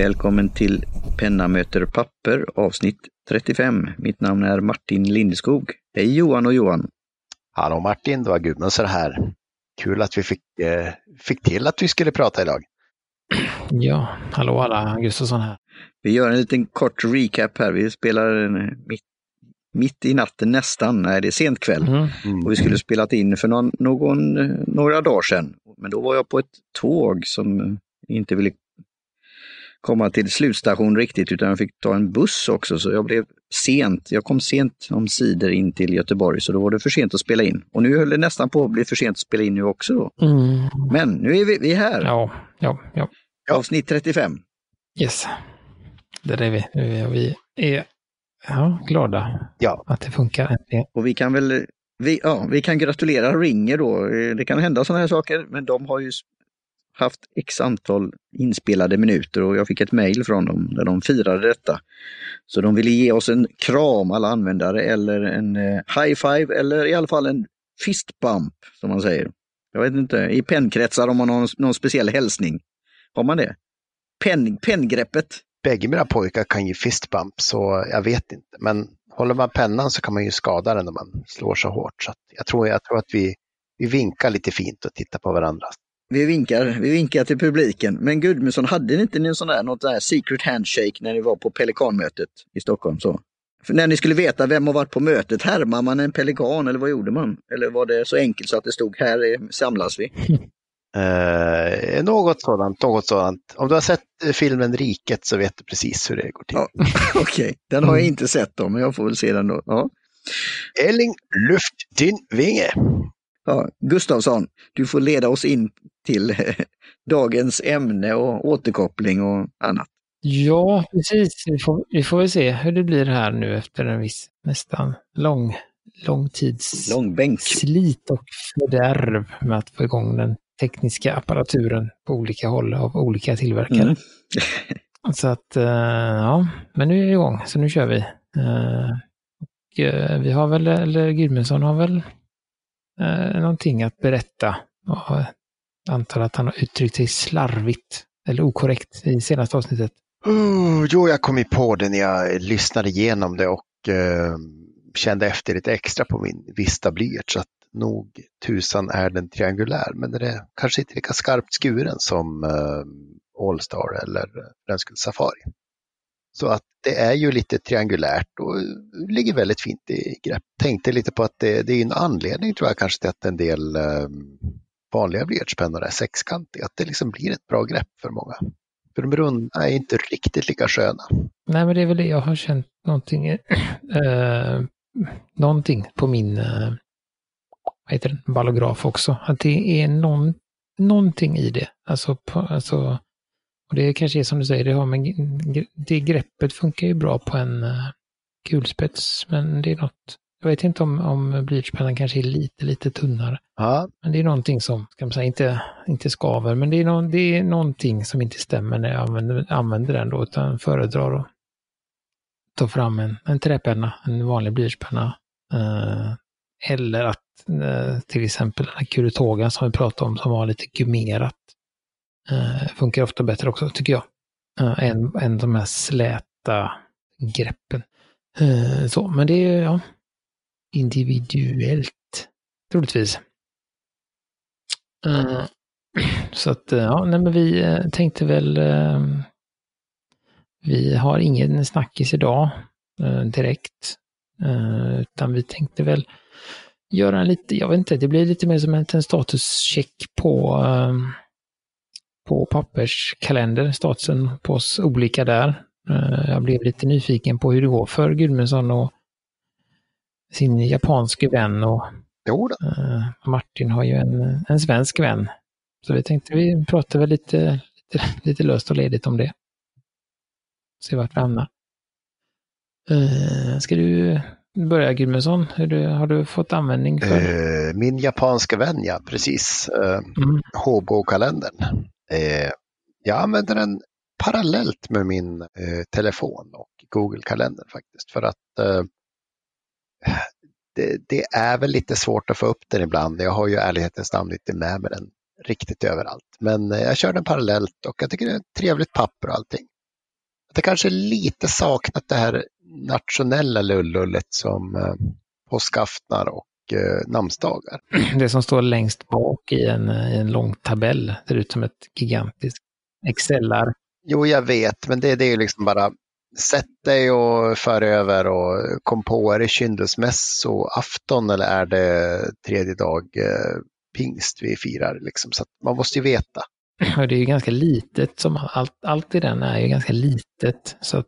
Välkommen till Penna möter papper avsnitt 35. Mitt namn är Martin Lindeskog. Hej Johan och Johan! Hallå Martin, det var Gudmundsson här. Kul att vi fick, eh, fick till att vi skulle prata idag. Ja, hallå alla, Gustafsson här. Vi gör en liten kort recap här. Vi spelar mitt, mitt i natten nästan, nej det är sent kväll. Mm. Mm. Och vi skulle spelat in för någon, någon, några dagar sedan. Men då var jag på ett tåg som inte ville komma till slutstation riktigt utan jag fick ta en buss också så jag blev sent. Jag kom sent om sidor in till Göteborg så då var det för sent att spela in. Och nu höll det nästan på att bli för sent att spela in nu också. Då. Mm. Men nu är vi, vi är här, Ja, ja, ja. avsnitt 35. Yes. Där är vi. Vi är ja, glada Ja. att det funkar. Och vi kan väl vi, ja, vi kan gratulera Ringer då. Det kan hända sådana här saker, men de har ju haft x antal inspelade minuter och jag fick ett mejl från dem där de firade detta. Så de ville ge oss en kram alla användare eller en eh, high five eller i alla fall en fist bump som man säger. Jag vet inte, i pennkretsar om man har någon, någon speciell hälsning. Har man det? Pen, penngreppet? Bägge mina pojkar kan ju fist bump, så jag vet inte. Men håller man pennan så kan man ju skada den när man slår så hårt. Så att jag, tror, jag tror att vi, vi vinkar lite fint och tittar på varandra. Vi vinkar, vi vinkar till publiken. Men Gudmundsson, hade ni inte en sån där, något där secret handshake när ni var på Pelikanmötet i Stockholm? Så? För när ni skulle veta vem har varit på mötet, härmar man en pelikan eller vad gjorde man? Eller var det så enkelt så att det stod här är- samlas vi? Eh, något sådant, något sådant. Om du har sett filmen Riket så vet du precis hur det går till. Ja. Okej, den har jag inte sett då, men jag får väl se den då. Ja. Elling, luft din vinge. Ja, Gustavsson, du får leda oss in till dagens ämne och återkoppling och annat. Ja, precis. Vi får, vi får väl se hur det blir här nu efter en viss nästan lång, lång tids Långbänk. slit och fördärv med att få igång den tekniska apparaturen på olika håll av olika tillverkare. Mm. Så att, eh, ja, men nu är det igång, så nu kör vi. Eh, och, eh, vi har väl, eller Gudmundsson har väl eh, någonting att berätta. Och jag antar att han har uttryckt sig slarvigt eller okorrekt i senaste avsnittet. Oh, jo, jag kom ju på det när jag lyssnade igenom det och eh, kände efter lite extra på min Vista blyert. Så att nog tusan är den triangulär, men den är kanske inte lika skarpt skuren som eh, Allstar eller för den skull Safari. Så att det är ju lite triangulärt och ligger väldigt fint i grepp. Tänkte lite på att det, det är en anledning tror jag kanske till att en del eh, vanliga blyertspennor är sexkantiga. Att det liksom blir ett bra grepp för många. För de runda är inte riktigt lika sköna. Nej, men det är väl det jag har känt någonting, eh, någonting på min, eh, vad heter den, ballograf också. Att det är någon, någonting i det. Alltså, på, alltså, och det kanske är som du säger, det, har med, det greppet funkar ju bra på en uh, kulspets, men det är något, jag vet inte om, om blyertspennan kanske är lite, lite tunnare. Ja, Men det är någonting som, ska man säga, inte, inte skaver, men det är, någon, det är någonting som inte stämmer när jag använder, använder den då, utan föredrar att ta fram en, en träpenna, en vanlig blyertspenna. Eh, eller att eh, till exempel den här Kuritogan som vi pratade om som var lite gummerat. Eh, funkar ofta bättre också, tycker jag. Eh, än, än de här släta greppen. Eh, så, men det är ja, individuellt, troligtvis. Eh, så att, eh, ja, nej, men vi eh, tänkte väl, eh, vi har ingen snackis idag eh, direkt, eh, utan vi tänkte väl göra en lite, jag vet inte, det blir lite mer som en, en statuscheck på, eh, på papperskalender, statusen på oss olika där. Eh, jag blev lite nyfiken på hur det går för Gudmundsson och sin japanske vän och. Eh, Martin har ju en, en svensk vän. Så vi tänkte vi pratar väl lite, lite, lite löst och ledigt om det. Se vart vi hamnar. Eh, ska du börja Gudmundsson? Har du fått användning för min japanska vän, ja, precis. Eh, mm. Hobo-kalendern. Eh, jag använder den parallellt med min eh, telefon och Google-kalendern faktiskt. För att eh, det, det är väl lite svårt att få upp den ibland. Jag har ju ärlighetens namn inte med mig den riktigt överallt. Men eh, jag kör den parallellt och jag tycker det är ett trevligt papper och allting. det kanske är lite saknat det här nationella lullullet som eh, påskaftnar och eh, namnsdagar. Det som står längst bak i en, i en lång tabell ser ut som ett gigantiskt Excelar. Jo, jag vet, men det, det är ju liksom bara sätt dig och för över och kom på, är det kyndelsmässoafton eller är det tredje dag eh, pingst vi firar? Liksom. Så man måste ju veta. Och det är ju ganska litet, som allt, allt i den är ju ganska litet. Så att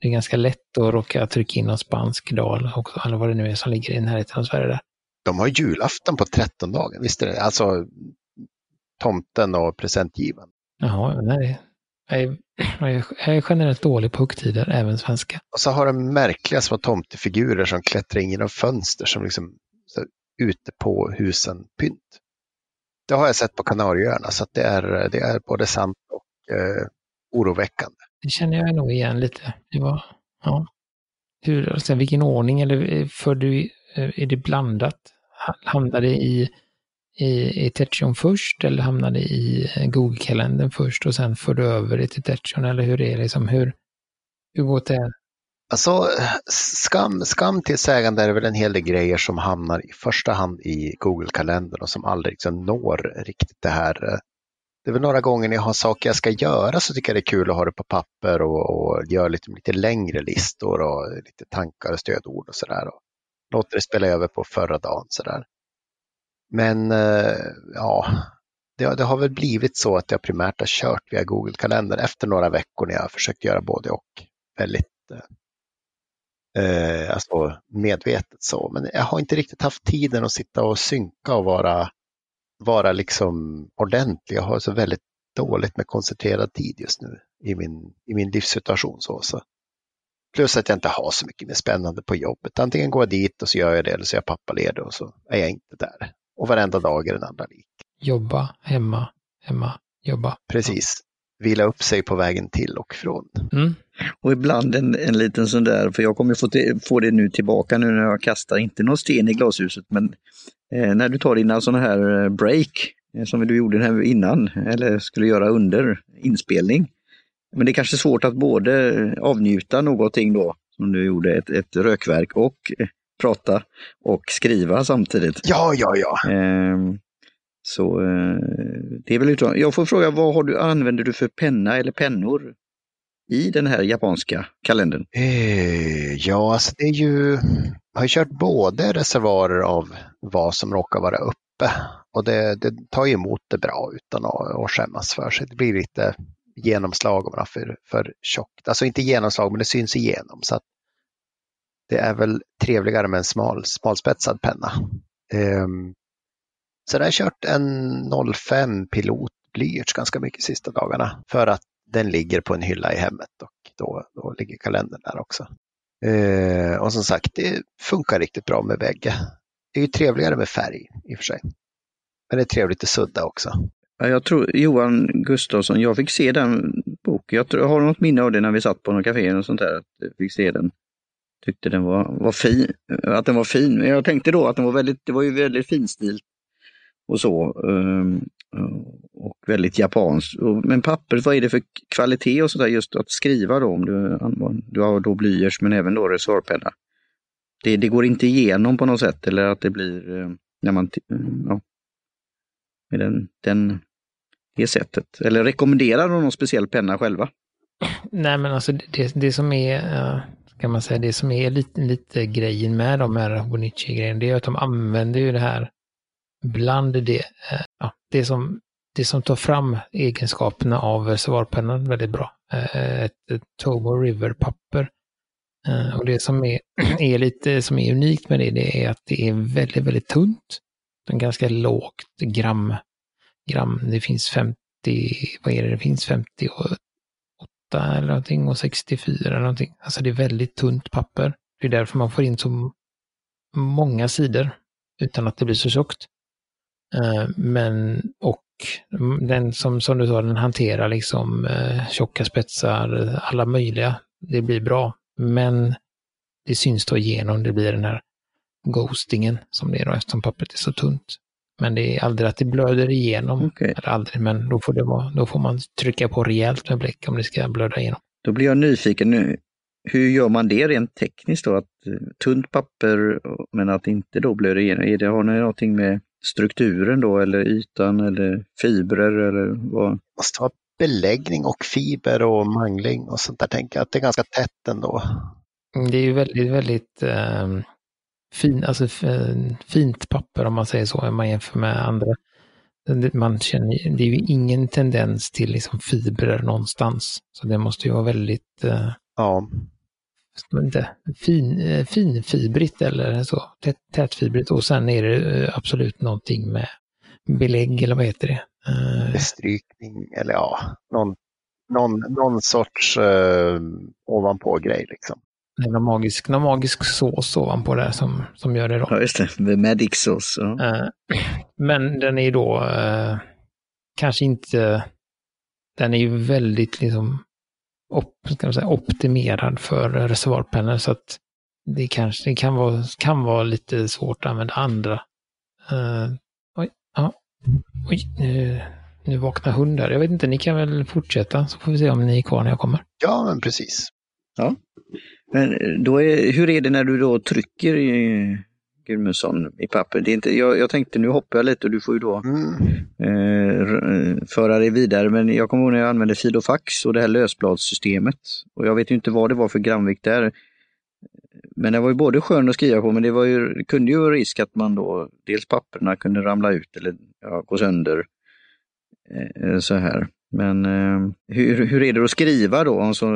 det är ganska lätt att råka trycka in någon spansk dal också, eller vad det nu är som ligger i närheten av Sverige. Där. De har julafton på trettondagen, visst är det? Alltså tomten och presentgivaren. Jaha, nej. Jag är, jag är generellt dålig på högtider, även svenska. Och så har de märkliga små tomtefigurer som klättrar in genom fönster som liksom så, ute på husen pynt. Det har jag sett på Kanarieöarna så det, är, det är både sant och eh, oroväckande. Det känner jag nog igen lite. Det var, ja. Hur, alltså, vilken ordning, eller eh, för du, eh, är det blandat? Hamnade det i i, i Techion först eller hamnade det i eh, Google-kalendern först och sen för du över det till Techion eller hur är det? Liksom, hur, hur går det? Alltså, skam, skam till sägande är det väl en hel del grejer som hamnar i första hand i Google-kalendern och som aldrig liksom når riktigt det här. Det är väl några gånger när jag har saker jag ska göra så tycker jag det är kul att ha det på papper och, och göra lite, lite längre listor och lite tankar och stödord och sådär. Låter det spela över på förra dagen sådär. Men eh, ja, det, det, har väl blivit så att jag primärt har kört via Google-kalendern efter några veckor när jag har försökt göra både och. Väldigt eh, eh alltså medvetet så. Men jag har inte riktigt haft tiden att sitta och synka och vara, vara liksom ordentlig. Jag har så väldigt dåligt med koncentrerad tid just nu i min, i min livssituation. Så, så. Plus att jag inte har så mycket mer spännande på jobbet. Antingen går jag dit och så gör jag det eller så är jag pappaledig och så är jag inte där. Och varenda dag är den andra lik. Jobba, hemma, hemma, jobba. Precis. Vila upp sig på vägen till och från. Mm. Och ibland en, en liten sån där, för jag kommer få, få det nu tillbaka nu när jag kastar, inte någon sten i glashuset, men eh, när du tar dina sådana här eh, break, eh, som du gjorde här innan, eller skulle göra under inspelning. Men det är kanske svårt att både avnjuta någonting då, som du gjorde, ett, ett rökverk, och eh, prata och skriva samtidigt. Ja, ja, ja. Eh, så eh, det är väl utmaning. Jag får fråga, vad har du, använder du för penna eller pennor i den här japanska kalendern? Eh, ja, alltså det är ju, jag har kört både reservoarer av vad som råkar vara uppe och det, det tar emot det bra utan att, att skämmas för sig. Det blir lite genomslag om man har för, för tjockt. Alltså inte genomslag, men det syns igenom. Så att det är väl trevligare med en smal, smalspetsad penna. Um, så jag har kört en 05 pilot blyerts ganska mycket sista dagarna för att den ligger på en hylla i hemmet och då, då ligger kalendern där också. Eh, och som sagt, det funkar riktigt bra med bägge. Det är ju trevligare med färg i och för sig. Men det är trevligt att sudda också. Jag tror Johan Gustafsson, jag fick se den boken. Jag, tror, jag har något minne av det när vi satt på något café och sånt där. Att jag fick se den tyckte den var, var fin. Att den var fin. Men jag tänkte då att den var väldigt, det var ju väldigt finstilt och så. Ehm, eh, och väldigt japanskt. Men pappret, vad är det för kvalitet och sådär just att skriva då? Om du, du har då blyerts men även då resårpenna. Det, det går inte igenom på något sätt eller att det blir eh, när man, eh, ja, med den, den, det sättet. Eller rekommenderar de någon speciell penna själva? Nej men alltså det, det som är kan man säga, det som är lite, lite grejen med de här Bonici-grejerna, det är att de använder ju det här bland det, eh, ja, det som, det som tar fram egenskaperna av reservoarpennan väldigt bra. Eh, ett, ett Togo River-papper. Eh, och det som är, är lite, som är unikt med det, det är att det är väldigt, väldigt tunt. Det är ganska lågt gram, gram, det finns 50, vad är det, det finns 50 och eller någonting och 64 eller någonting. Alltså det är väldigt tunt papper. Det är därför man får in så många sidor utan att det blir så tjockt. Eh, men, och den som, som du sa, den hanterar liksom eh, tjocka spetsar, alla möjliga. Det blir bra. Men det syns då igenom, det blir den här ghostingen som det är då eftersom pappret är så tunt. Men det är aldrig att det blöder igenom. Okay. Eller aldrig, men då får, det vara, då får man trycka på rejält med bläck om det ska blöda igenom. Då blir jag nyfiken nu. Hur gör man det rent tekniskt då? Att eh, tunt papper men att inte då blöder igenom? Är det, har ni någonting med strukturen då eller ytan eller fibrer eller vad? Det måste vara beläggning och fiber och mangling och sånt där tänker jag att det är ganska tätt ändå. Mm, det är ju väldigt, väldigt eh, fin, alltså, fint papper om man säger så, om man jämför med andra. Man känner, det är ju ingen tendens till liksom fibrer någonstans. Så det måste ju vara väldigt eh, ja. Inte, fin, eh, finfibrigt eller så, tät, tätfibrigt. Och sen är det eh, absolut någonting med belägg eller vad heter det? Eh, Bestrykning eller ja, någon, någon, någon sorts uh, ovanpå-grej liksom. Någon magisk, någon magisk sås ovanpå det som, som gör det då. Ja, just det. The Magic Sauce. Ja. Men den är då uh, kanske inte... Den är ju väldigt liksom op, ska man säga, optimerad för reservoarpennor så att det kanske det kan, vara, kan vara lite svårt att använda andra. Uh, oj, ja. Oj, nu, nu vaknar hundar. Jag vet inte, ni kan väl fortsätta så får vi se om ni är kvar när jag kommer. Ja, men precis. Ja. Men då är, hur är det när du då trycker i Gudmundsson i papper? Det är inte, jag, jag tänkte nu hoppar jag lite och du får ju då mm. eh, föra dig vidare. Men jag kommer ihåg när jag använde Filofax och det här lösbladssystemet. Och jag vet ju inte vad det var för gramvikt där. Men det var ju både skön att skriva på men det, var ju, det kunde ju vara risk att man då, dels papperna kunde ramla ut eller ja, gå sönder. Eh, så här. Men eh, hur, hur är det att skriva då? Alltså,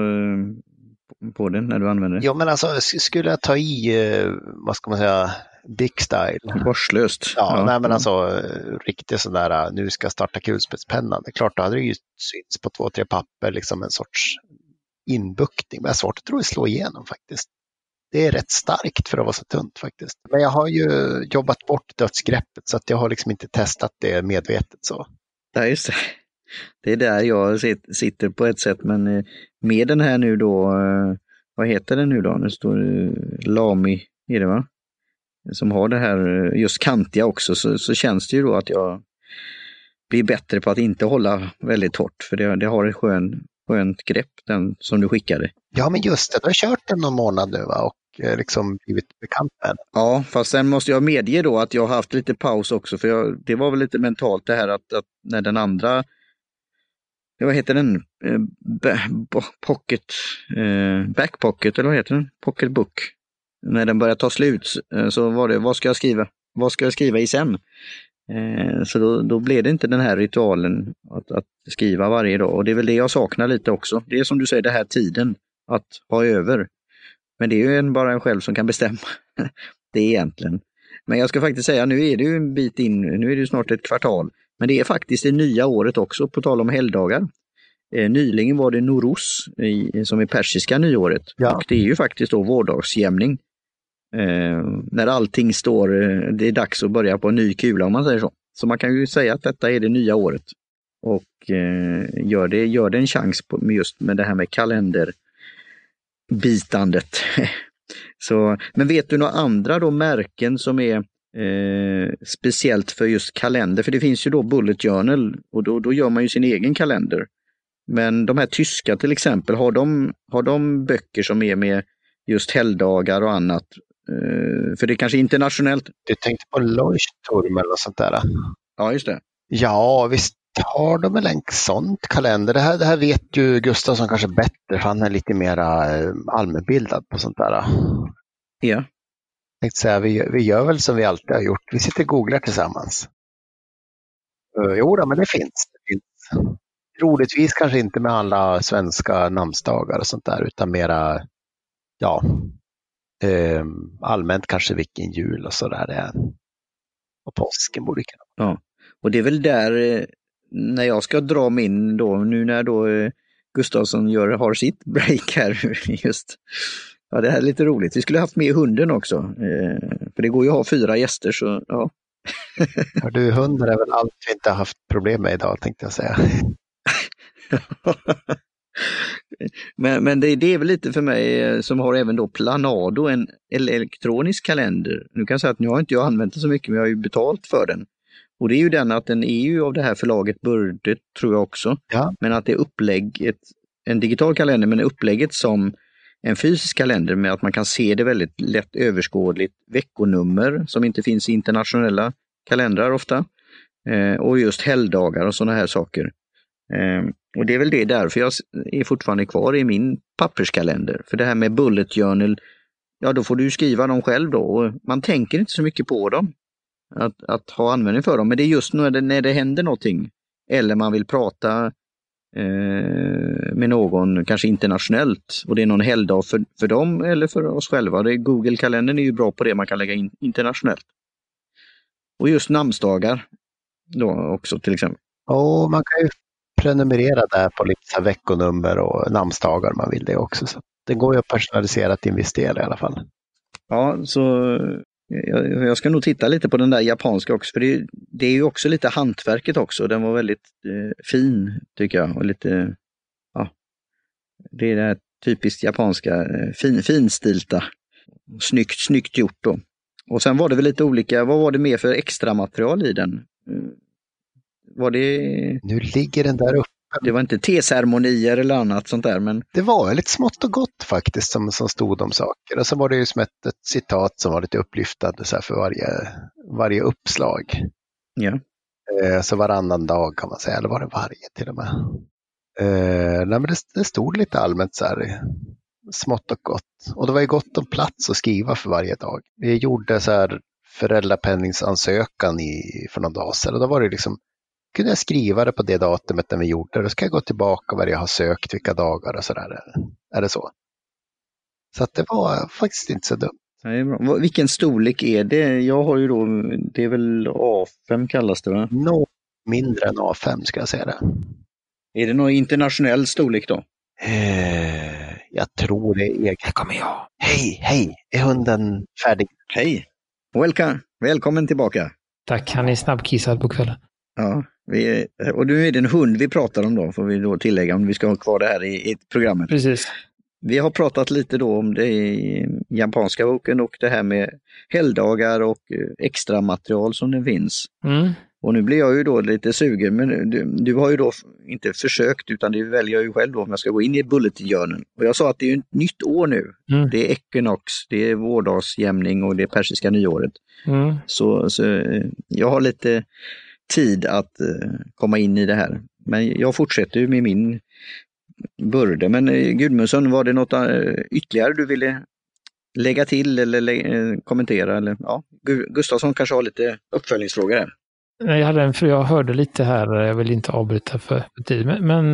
på den när du använder den? Jo men alltså skulle jag ta i, eh, vad ska man säga, Dick style. Vårdslöst. Ja, ja, nej men alltså riktigt sån där, nu ska jag starta kulspetspennan. Det är klart, då hade det ju synts på två, tre papper, liksom en sorts inbuktning. Men jag har svårt att tro att slå igenom faktiskt det är rätt starkt för att vara så tunt faktiskt. Men jag har ju jobbat bort dödsgreppet så att jag har liksom inte testat det medvetet så. Ja, just det. Det är där jag sitter på ett sätt, men eh, med den här nu då, eh, vad heter den nu då? Nu står det Lami, är det va? Som har det här eh, just kantiga också, så, så känns det ju då att jag blir bättre på att inte hålla väldigt hårt, för det, det har ett skön, skönt grepp, den som du skickade. Ja, men just det, du har kört den någon månad nu va? och eh, liksom blivit bekant med den. Ja, fast sen måste jag medge då att jag har haft lite paus också, för jag, det var väl lite mentalt det här att, att när den andra vad heter den? Eh, pocket, eh, backpocket eller vad heter den? Pocketbook. När den började ta slut eh, så var det, vad ska jag skriva? Vad ska jag skriva i sen? Eh, så då, då blev det inte den här ritualen att, att, skriva varje dag och det är väl det jag saknar lite också. Det är som du säger, det här tiden att ha över. Men det är ju en, bara en själv som kan bestämma det egentligen. Men jag ska faktiskt säga, nu är det ju en bit in, nu är det snart ett kvartal. Men det är faktiskt det nya året också, på tal om helgdagar. Eh, nyligen var det Norus, som är persiska nyåret. Ja. Och det är ju faktiskt då vårdagsjämning. Eh, när allting står, eh, det är dags att börja på en ny kula om man säger så. Så man kan ju säga att detta är det nya året. Och eh, gör, det, gör det en chans på, just med det här med kalenderbitandet. så, men vet du några andra då märken som är eh, speciellt för just kalender? För det finns ju då Bullet Journal och då, då gör man ju sin egen kalender. Men de här tyska till exempel, har de, har de böcker som är med just helgdagar och annat för det är kanske internationellt. Du tänkte på Leuchtturm eller något sånt där? Ja, just det. Ja, visst har de väl en sån kalender. Det här, det här vet ju Gustafsson kanske bättre, för han är lite mer uh, allmänbildad på sånt där. Ja. Jag säga, vi, vi gör väl som vi alltid har gjort. Vi sitter och googlar tillsammans. Uh, jo, då, men det finns. det finns. Troligtvis kanske inte med alla svenska namnsdagar och sånt där, utan mera ja, eh, allmänt kanske vilken jul och sådär är. Och påsken borde kunna Ja, och det är väl där eh, när jag ska dra min då, nu när då eh, Gustavsson gör, har sitt break här just. Ja, det här är lite roligt. Vi skulle haft med hunden också. Eh, för det går ju att ha fyra gäster så ja. ja du, hunden är väl allt vi inte haft problem med idag tänkte jag säga. men, men det, det, är väl lite för mig eh, som har även då Planado, en elektronisk kalender. Nu kan jag säga att nu har inte jag använt den så mycket, men jag har ju betalt för den. Och det är ju den att den är ju av det här förlaget Burde, tror jag också. Ja. Men att det är upplägg, ett, en digital kalender men upplägget som en fysisk kalender med att man kan se det väldigt lätt överskådligt veckonummer som inte finns i internationella kalendrar ofta. Eh, och just helgdagar och sådana här saker. Eh, och det är väl det därför jag är fortfarande kvar i min papperskalender. För det här med bullet journal, ja då får du skriva dem själv då och man tänker inte så mycket på dem. Att, att ha användning för dem, men det är just när det, när det händer någonting eller man vill prata eh, med någon, kanske internationellt, och det är någon helgdag för, för dem eller för oss själva. Det Google-kalendern är ju bra på det, man kan lägga in internationellt. Och just namnsdagar då också till exempel. Ja, man kan ju prenumerera där på lite så veckonummer och namnsdagar om man vill det också. Så det går ju att personalisera till en viss del i alla fall. Ja, så jag, jag ska nog titta lite på den där japanska också, för det, det är ju också lite hantverket också. Den var väldigt eh, fin tycker jag. Och lite, ja, det är det här typiskt japanska, eh, fin, finstilta. Snyggt, snyggt gjort då. Och sen var det väl lite olika, vad var det mer för extra material i den? Var det... Nu ligger den där uppe. Det var inte teceremonier eller annat sånt där, men... Det var lite smått och gott faktiskt som, som stod om saker. Och så var det ju som ett, ett citat som var lite upplyftande så för varje, varje uppslag. Ja. Eh, så varannan dag kan man säga, eller var det varje till och med. Eh, nej, men det, det stod lite allmänt så här smått och gott. Och det var ju gott om plats att skriva för varje dag. Vi gjorde så här föräldrapenningsansökan i, för någon dag sedan och då var det liksom kunde jag skriva det på det datumet när vi gjorde det. Då ska jag gå tillbaka vad jag har sökt, vilka dagar och sådär. Är det så? Så att det var faktiskt inte så dumt. Det är bra. Vilken storlek är det? Jag har ju då, det är väl A5 kallas det va? Något mindre än A5 ska jag säga det. Är det någon internationell storlek då? Eh, jag tror det är. Här kommer jag. Hej, hej! Är hunden färdig? Hej! Welcome! Välkommen tillbaka! Tack, han är snabbkissad på kvällen. Ja, vi, och nu är det en hund vi pratar om då, får vi då tillägga om vi ska ha kvar det här i, i programmet. Precis. Vi har pratat lite då om det i japanska boken och det här med helgdagar och extra material som det finns. Mm. Och nu blir jag ju då lite sugen, men du, du har ju då inte försökt utan det väljer jag ju själv då om jag ska gå in i bulletjournalen. Och jag sa att det är ett nytt år nu. Mm. Det är equinox, det är vårdagsjämning och det är persiska nyåret. Mm. Så, så jag har lite tid att uh, komma in i det här. Men jag fortsätter med min börde. Men uh, Gudmundsson, var det något uh, ytterligare du ville lägga till eller lä kommentera? Eller, ja, Gustafsson kanske har lite uppföljningsfrågor här. Jag, hade en, för jag hörde lite här, jag vill inte avbryta för tid, men, men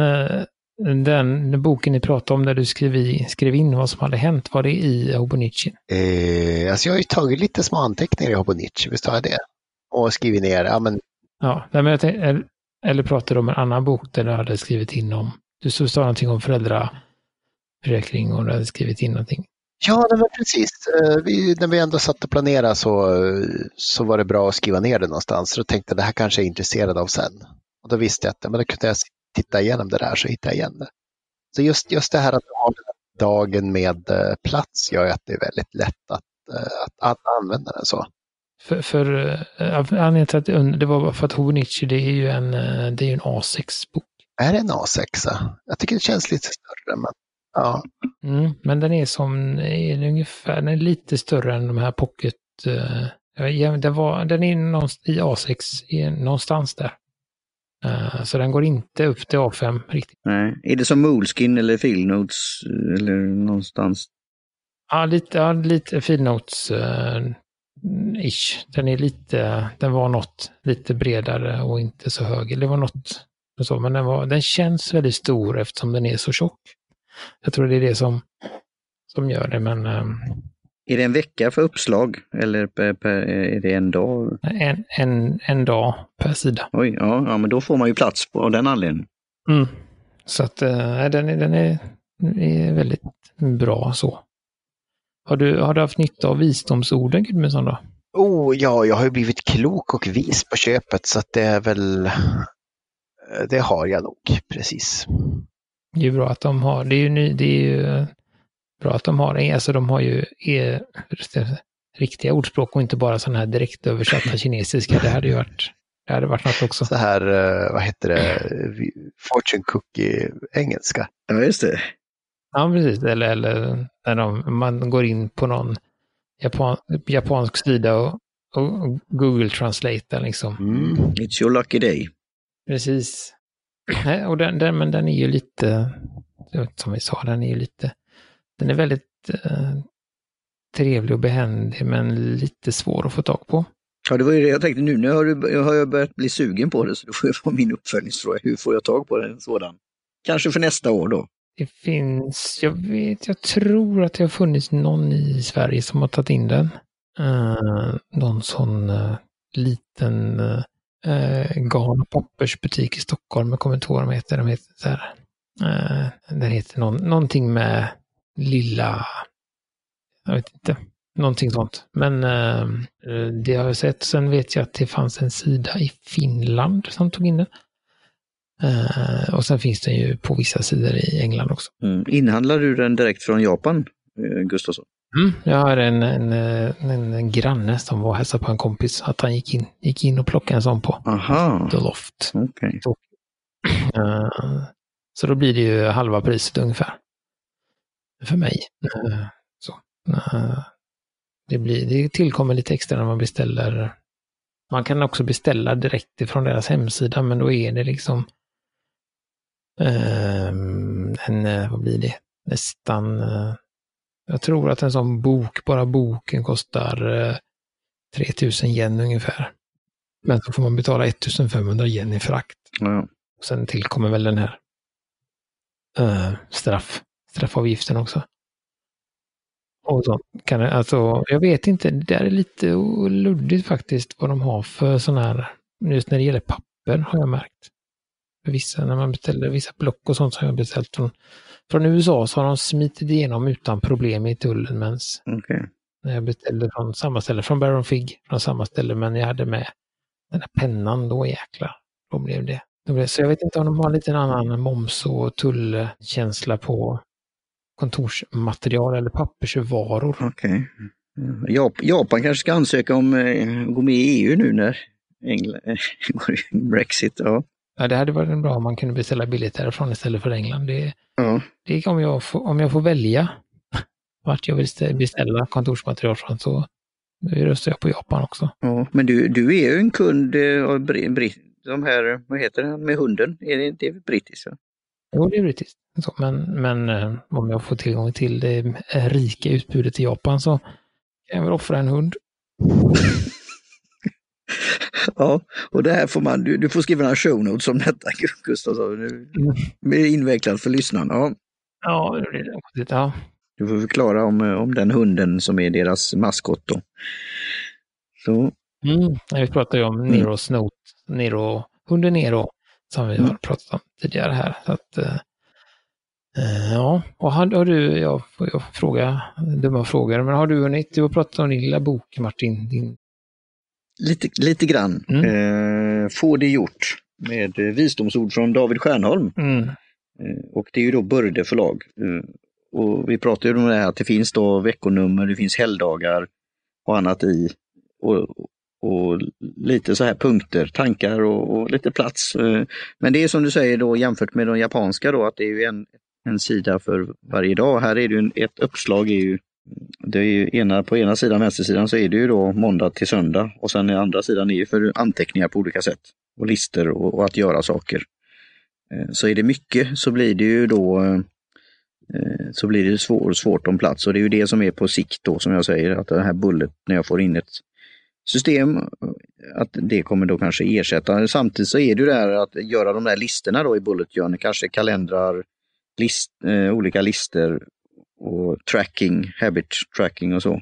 den, den, boken ni pratade om där du skrev, i, skrev in vad som hade hänt, var det i Hobonichi? Eh, alltså jag har ju tagit lite små anteckningar i Hobonichi, visst har jag det? Och skrivit ner, ja men Ja, men jag tänkte, eller pratade du om en annan bok där du hade skrivit in om, du sa någonting om föräldraförsäkring och du hade skrivit in någonting. Ja, det var precis. Eh, vi, när vi ändå satt och planerade så, eh, så var det bra att skriva ner det någonstans. Så då tänkte jag det här kanske jag är intresserad av sen. Och då visste jag att men då kunde jag titta igenom det där så hittade jag igen det. Så just, just det här att ha dagen med eh, plats gör att det är väldigt lätt att, att, att använda den så. För, för anledningen till att det var för att Hobonichi det är ju en, det är en A6-bok. Är det en A6? Jag tycker det känns lite större. Men, ja. Mm, men den är som, är ungefär, den är lite större än de här pocket. Uh, den, var, den är någonstans, i A6, i, någonstans där. Uh, så den går inte upp till A5 riktigt. Nej. Är det som Moleskin eller Filnotes eller någonstans? Ja, lite, ja, lite Filnotes. Uh, ish. Den är lite, den var något lite bredare och inte så hög. Det var något så, men den, var, den känns väldigt stor eftersom den är så tjock. Jag tror det är det som, som gör det, men... Um, är det en vecka för uppslag eller per, per, är det en dag? En, en, en dag per sida. Oj, ja, ja, men då får man ju plats på, av den anledningen. Mm. Så att uh, den, är, den är, är väldigt bra så. Har du, har du haft nytta av visdomsorden, Gudmundsson? Då? Oh, ja, jag har ju blivit klok och vis på köpet så att det är väl... Det har jag nog, precis. Det är ju bra att de har, det är ju, det är ju bra att de har alltså de har ju är, riktiga ordspråk och inte bara sådana här direktöversatta kinesiska. Det hade ju varit Det hade varit något också. Så här, eh, vad heter det, fortune cookie engelska. Ja, just det. Ja, precis. Eller, eller när de, man går in på någon japan, japansk sida och, och Google Translate liksom. Mm. It's your lucky day. Precis. Nej, Och den, den, men den är ju lite, som vi sa, den är ju lite, den är väldigt eh, trevlig och behändig men lite svår att få tag på. Ja, det var ju det jag tänkte nu. Nu har, du, har jag börjat bli sugen på det, så då får jag få min uppföljningsfråga. Hur får jag tag på en sådan? Kanske för nästa år då. Det finns, jag vet, jag tror att det har funnits någon i Sverige som har tagit in den. Uh, någon sån uh, liten eh, uh, garn och pappersbutik i Stockholm, jag kommer inte ihåg vad de heter. De heter så här, uh, den heter någon, någonting med lilla, jag vet inte, någonting sånt. Men uh, det har jag sett. Sen vet jag att det fanns en sida i Finland som tog in den. Uh, och sen finns den ju på vissa sidor i England också. Mm. Inhandlar du den direkt från Japan, eh, Gustafsson? Mm, jag har en, en, en, en granne som var och hälsade på en kompis, att han gick in, gick in och plockade en sån på Aha, The Loft. okej. Uh, så då blir det ju halva priset ungefär. För mig. Uh, så. Det, blir, det tillkommer lite extra när man beställer. Man kan också beställa direkt ifrån deras hemsida, men då är det liksom en, eh, vad blir det, nästan, eh, jag tror att en sån bok, bara boken kostar eh, 3000 yen ungefär. Men så får man betala 1500 yen i frakt. Ja. Och sen tillkommer väl den här eh, straff, straffavgiften också. Och så kan det, alltså, jag vet inte, det där är lite luddigt faktiskt vad de har för sån här, just när det gäller papper har jag märkt. Vissa, när man beställer vissa block och sånt som jag beställt från, från USA så har de smitit igenom utan problem i tullen medan Okej. när jag beställde från samma ställe, från Baron Fig, från samma ställe, men jag hade med den där pennan, då jäklar, då blev det. Då blev, så jag vet inte om de har en liten annan moms och tullkänsla på kontorsmaterial eller pappersvaror. Jap- Japan kanske ska ansöka om eh, att gå med i EU nu när England Brexit. Ja. Ja, det hade varit bra om man kunde beställa billigt därifrån istället för England. Det, Ja. det är om jag, får, om jag får välja vart jag vill stä- beställa kontorsmaterial från så röstar jag på Japan också. ja. Men du, du är ju en kund eh, av Bri- Brit- de här, vad heter det, med hunden? Är det inte brittiskt? Ja? Jo, det är brittiskt. Så, men men eh, om jag får tillgång till det rika utbudet i Japan så kan jag väl offra en hund. ja, och det här får man, du, du får skriva några show notes om detta Gustafsson. Nu blir det invecklat för lyssnarna. Ja. Ja, det blir konstigt. Ja. Du får förklara om, eh, om den hunden som är deras maskot då. Så, Mm. Vi pratade ju om Neros Note, Nero, hunden Nero, som vi har pratat om tidigare här. Så att, eh, eh, ja, och har, har du, jag får jag fråga, dumma frågor, men har du hunnit, du har pratat om din lilla bok Martin, din, lite, lite grann. Mm. Eh, få det gjort med eh, visdomsord från David Stjärnholm. mm, Eh, Och det är ju då Börde förlag. Eh, Och vi pratar ju om det här att det finns då veckonummer, det finns helgdagar och annat i. Och, och lite så här punkter, tankar och, och lite plats. Men det är som du säger då jämfört med de japanska då att det är ju en, en sida för varje dag. Här är det ju en, ett uppslag är ju det är ju ena, på ena sidan, vänstersidan, så är det ju då måndag till söndag och sen den andra sidan är ju för anteckningar på olika sätt. Och listor och, och att göra saker. Eh, så är det mycket så blir det ju då eh, eh, så blir det svår, svårt om plats och det är ju det som är på sikt då som jag säger att det här bullet när jag får in ett system att det kommer då kanske ersätta. Samtidigt så är det ju det här att göra de där listorna då i Bullet Journey, kanske kalendrar, list, eh, olika listor och tracking, habit tracking och så.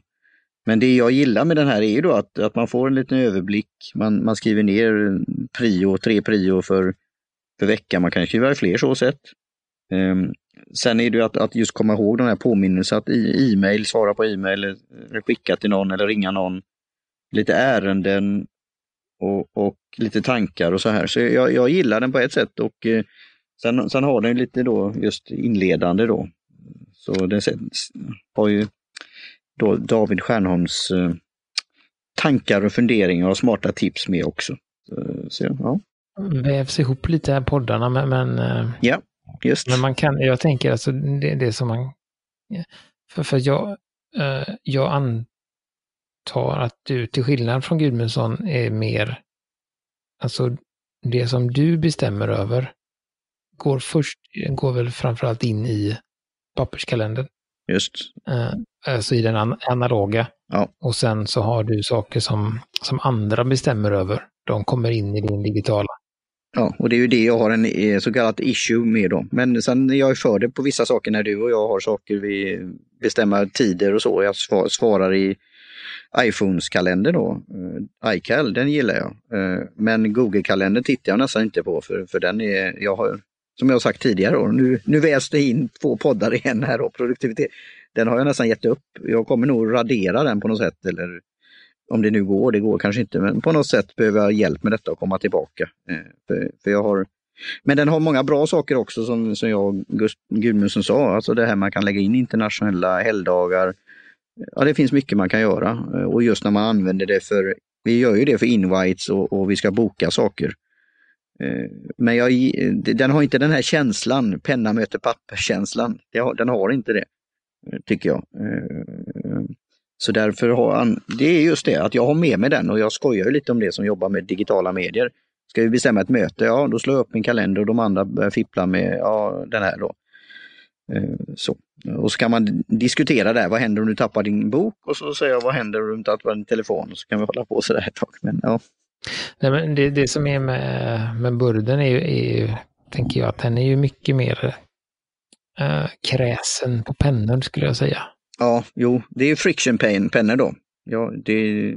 Men det jag gillar med den här är ju då att, att man får en liten överblick. Man, man skriver ner prio, tre prio för, för veckan. Man kan skriva i fler så sätt. Um, sen är det ju att, att just komma ihåg den här påminnelsen att e-mail, svara på e-mail, skicka till någon eller ringa någon. Lite ärenden och, och lite tankar och så här. Så jag, jag gillar den på ett sätt och eh, sen, sen har den lite då just inledande då. Så det har ju då David Stjärnholms eh, tankar och funderingar och smarta tips med också. Så, så, ja. Vävs ihop lite här poddarna, men, men, eh, ja, just. men man kan, jag tänker alltså det, det som man, för, för jag, eh, jag antar att du till skillnad från Gudmundsson är mer, alltså det som du bestämmer över går först, går väl framförallt in i papperskalendern. Just. Eh, alltså i den an analoga. Ja. Och sen så har du saker som, som andra bestämmer över. De kommer in i din digitala. Ja, och det är ju det jag har en eh, så kallat issue med då. Men sen är jag för det på vissa saker när du och jag har saker vi bestämmer tider och så. Jag svar, svarar i iPhones kalender då, uh, iCal, den gillar jag. Men Google-kalendern tittar jag nästan inte på för, för den är, jag har, som jag sagt tidigare, och nu, nu väs det in två poddar igen här och produktivitet. Den har jag nästan gett upp. Jag kommer nog radera den på något sätt eller om det nu går, det går kanske inte, men på något sätt behöver jag hjälp med detta och komma tillbaka. Eh, för, för jag har men den har många bra saker också som, som jag Gudmundsson sa, alltså det här man kan lägga in internationella helgdagar, Ja, det finns mycket man kan göra eh, och just när man använder det för, vi gör ju det för invites och, och vi ska boka saker. Eh, men jag, den har inte den här känslan, penna möter papper-känslan. Den har inte det, eh, tycker jag. Eh, så därför har han, det är just det att jag har med mig den och jag skojar lite om det som jobbar med digitala medier. Ska vi bestämma ett möte, ja då slår jag upp min kalender och de andra börjar fippla med ja, den här då. Så. Och så kan man diskutera där, vad händer om du tappar din bok? Och så säger jag, vad händer om du tappar din telefon? Och så kan vi hålla på sådär ett tag. Men, ja. Nej, men det, det som är med, med burden är ju, är ju, tänker jag, att den är ju mycket mer äh, kräsen på pennor skulle jag säga. Ja, jo, det är friction pain pennor då. Ja, det...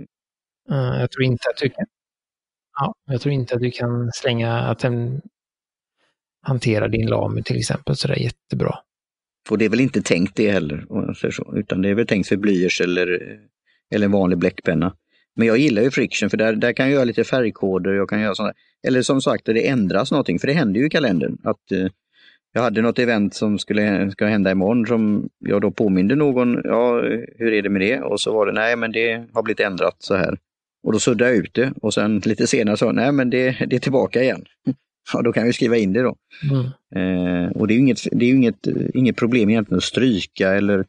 Äh, jag tror inte att du kan Ja, jag tror inte att du kan slänga att den hanterar din lame till exempel sådär jättebra. Och det är väl inte tänkt det heller, utan det är väl tänkt för blyerts eller, eller en vanlig bläckpenna. Men jag gillar ju friction för där, där kan jag göra lite färgkoder, jag kan göra sådana. Eller som sagt, det ändras någonting, för det händer ju i kalendern. Att, eh, jag hade något event som skulle ska hända imorgon som jag då påminde någon, ja hur är det med det? Och så var det, nej men det har blivit ändrat så här. Och då suddade jag ut det och sen lite senare sa nej men det, det är tillbaka igen. ja, då kan vi skriva in det då. Mm. Eh, och det är ju inget, det är inget, inget problem egentligen att stryka eller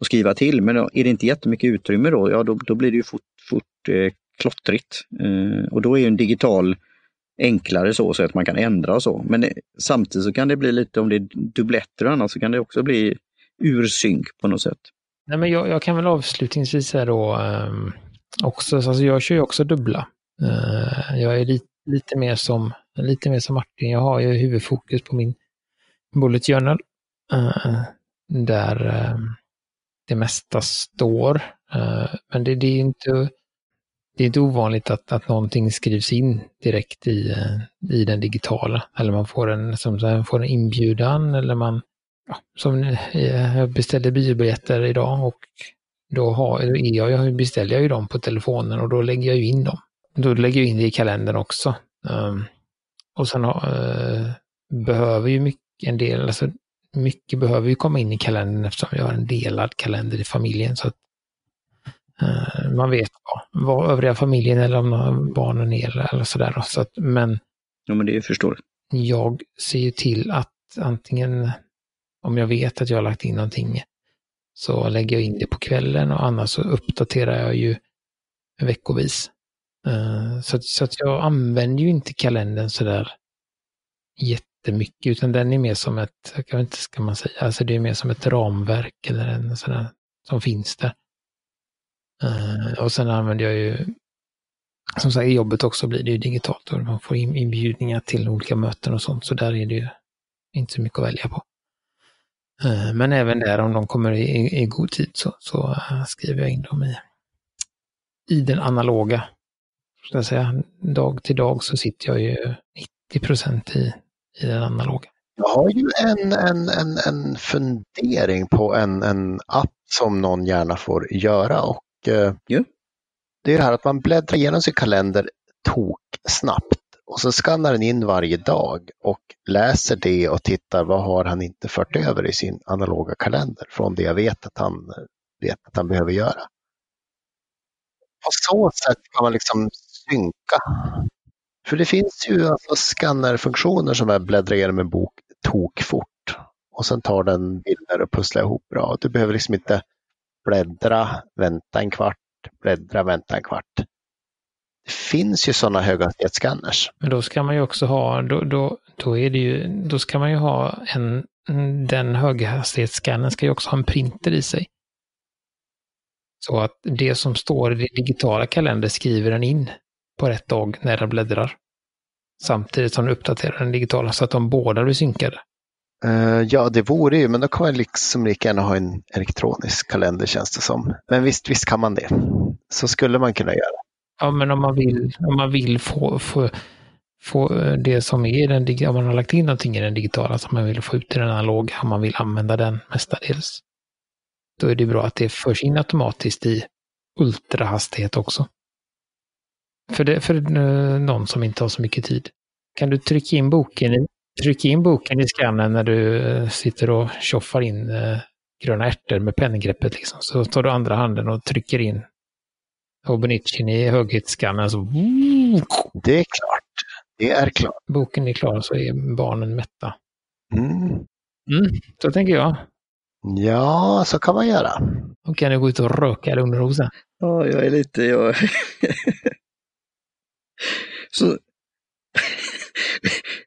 att skriva till, men är det inte jättemycket utrymme då, ja då, då blir det ju fort, fort eh, klottrigt. Eh, och då är ju en digital enklare så, så att man kan ändra och så. Men eh, samtidigt så kan det bli lite, om det är dubbletter och annat, så kan det också bli ur synk på något sätt. Nej, men jag, jag kan väl avslutningsvis säga då eh, också, alltså jag kör ju också dubbla. Eh, jag är lite, lite mer som lite mer som Martin. Jag har ju huvudfokus på min bullet journal. Eh, där ehm, det mesta står. Men det, det, är inte, det är inte ovanligt att, att någonting skrivs in direkt i, eh, i den digitala. Eller man får en, som, får en inbjudan eller man, ja, som eh, jag beställde biobiljetter idag och då har, är jag, jag beställer jag ju dem på telefonen och då lägger jag ju in dem. Då lägger jag in det i kalendern också. Um, och sen uh, behöver ju mycket, en del, alltså mycket behöver ju komma in i kalendern eftersom jag har en delad kalender i familjen. Så att man vet vad, vad övriga familjen eller om barnen är eller sådär. Så att, men, ja, men det förstår jag ser ju till att antingen om jag vet att jag har lagt in någonting så lägger jag in det på kvällen och annars så uppdaterar jag ju veckovis. Uh, så, att, så att jag använder ju inte kalendern sådär jättemycket, utan den är mer som ett, jag vet inte ska man säga, alltså det är mer som ett ramverk eller en sådär som finns där. Uh, och sen använder jag ju, som sagt i jobbet också blir det ju digitalt och man får inbjudningar till olika möten och sånt, så där är det ju inte så mycket att välja på. Uh, men även där om de kommer i, i god tid så, så eh, skriver jag in dem i, i den analoga ska jag säga, dag till dag så sitter jag ju 90 procent i, i den analoga. Jag har ju en, en, en, en fundering på en, en app som någon gärna får göra och yeah. det är det här att man bläddrar igenom sin kalender tok snabbt och så skannar den in varje dag och läser det och tittar vad har han inte fört över i sin analoga kalender från det jag vet att han vet att han behöver göra. På så sätt kan man liksom synka. För det finns ju alltså skannerfunktioner som är bläddra igenom en bok tokfort och sen tar den bilder och pusslar ihop bra. Du behöver liksom inte bläddra, vänta en kvart, bläddra, vänta en kvart. Det finns ju sådana höghastighetsscanners. Men då ska man ju också ha, då, då, då är det ju, då ska man ju ha en, den höghastighetsscannern ska ju också ha en printer i sig. Så att det som står i den digitala kalendern skriver den in på rätt dag när den bläddrar. Samtidigt som den uppdaterar den digitala så att de båda blir synkade. Uh, ja, det vore ju, men då kan man liksom lika gärna ha en elektronisk kalender känns det som. Men visst, visst kan man det. Så skulle man kunna göra. Ja, men om man vill, om man vill få, få, få eh, det som är den om man har lagt in någonting i den digitala som man vill få ut i den analoga, om man vill använda den mestadels. Då är det bra att det förs in automatiskt i ultrahastighet också. För, det, för eh, någon som inte har så mycket tid. Kan du trycka in boken i, trycka in boken i skannern när du eh, sitter och tjoffar in eh, gröna ärtor med penngreppet liksom. Så tar du andra handen och trycker in Obenichin i höghetsskannern så... Det är klart. Det är klart. Boken är klar så är barnen mätta. Mm. Mm, så tänker jag. Ja, så kan man göra. Och kan du gå ut och röka lugn och. Ja, jag är lite... Jag... så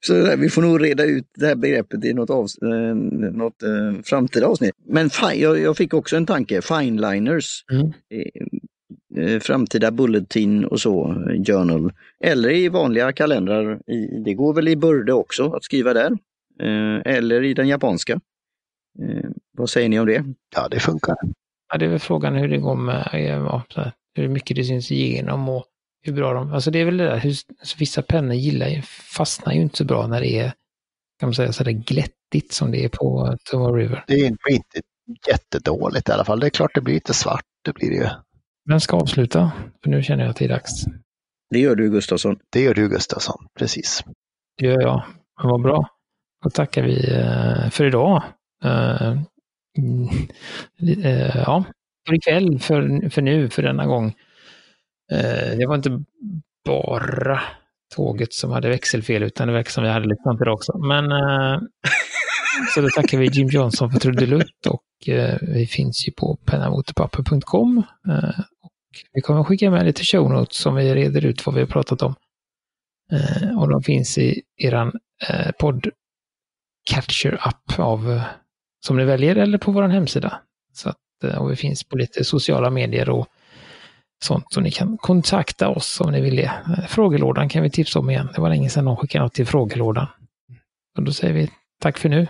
så där, vi får nog reda ut det här begreppet i något, av, eh, något eh, framtida avsnitt. Men fi, jag, jag, fick också en tanke, fineliners. Mm. Eh, eh, framtida bulletin och så, journal. Eller i vanliga kalendrar. I, det går väl i Burde också att skriva där. Eh, eller i den japanska. Eh, vad säger ni om det? Ja, det funkar. Ja, det är väl frågan hur det går med, ja, hur mycket det syns igenom och hur bra de, alltså det är väl det där, hur, alltså vissa pennor gillar ju, fastnar ju inte så bra när det är, kan man säga, sådär glättigt som det är på Tomorrow River. Det är inte jättedåligt i alla fall. Det är klart det blir lite svart, det blir det ju. Vem ska avsluta? För nu känner jag att det är dags. Det gör du Gustafsson. Det gör du Gustafsson, precis. Det gör jag. Men vad bra. Då tackar vi eh, för idag. Uh, uh, ja, för ikväll, för, för nu, för denna gång. Eh, det var inte bara tåget som hade växelfel, utan det verkar som vi hade lite sånt idag också. Men eh, så då tackar vi Jim Johnson för trudelutt och eh, vi finns ju på pennamotorpapper.com. Eh, vi kommer skicka med lite show notes som vi reder ut vad vi har pratat om. Eh, och de finns i eran eh, podd Catcher-app av som ni väljer eller på vår hemsida. Så att, och vi finns på lite sociala medier och sånt. Så ni kan kontakta oss om ni vill det. Frågelådan kan vi tipsa om igen. Det var länge sedan någon skickade något till frågelådan. Och då säger vi tack för nu.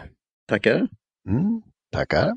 Tackar. Mm, tackar.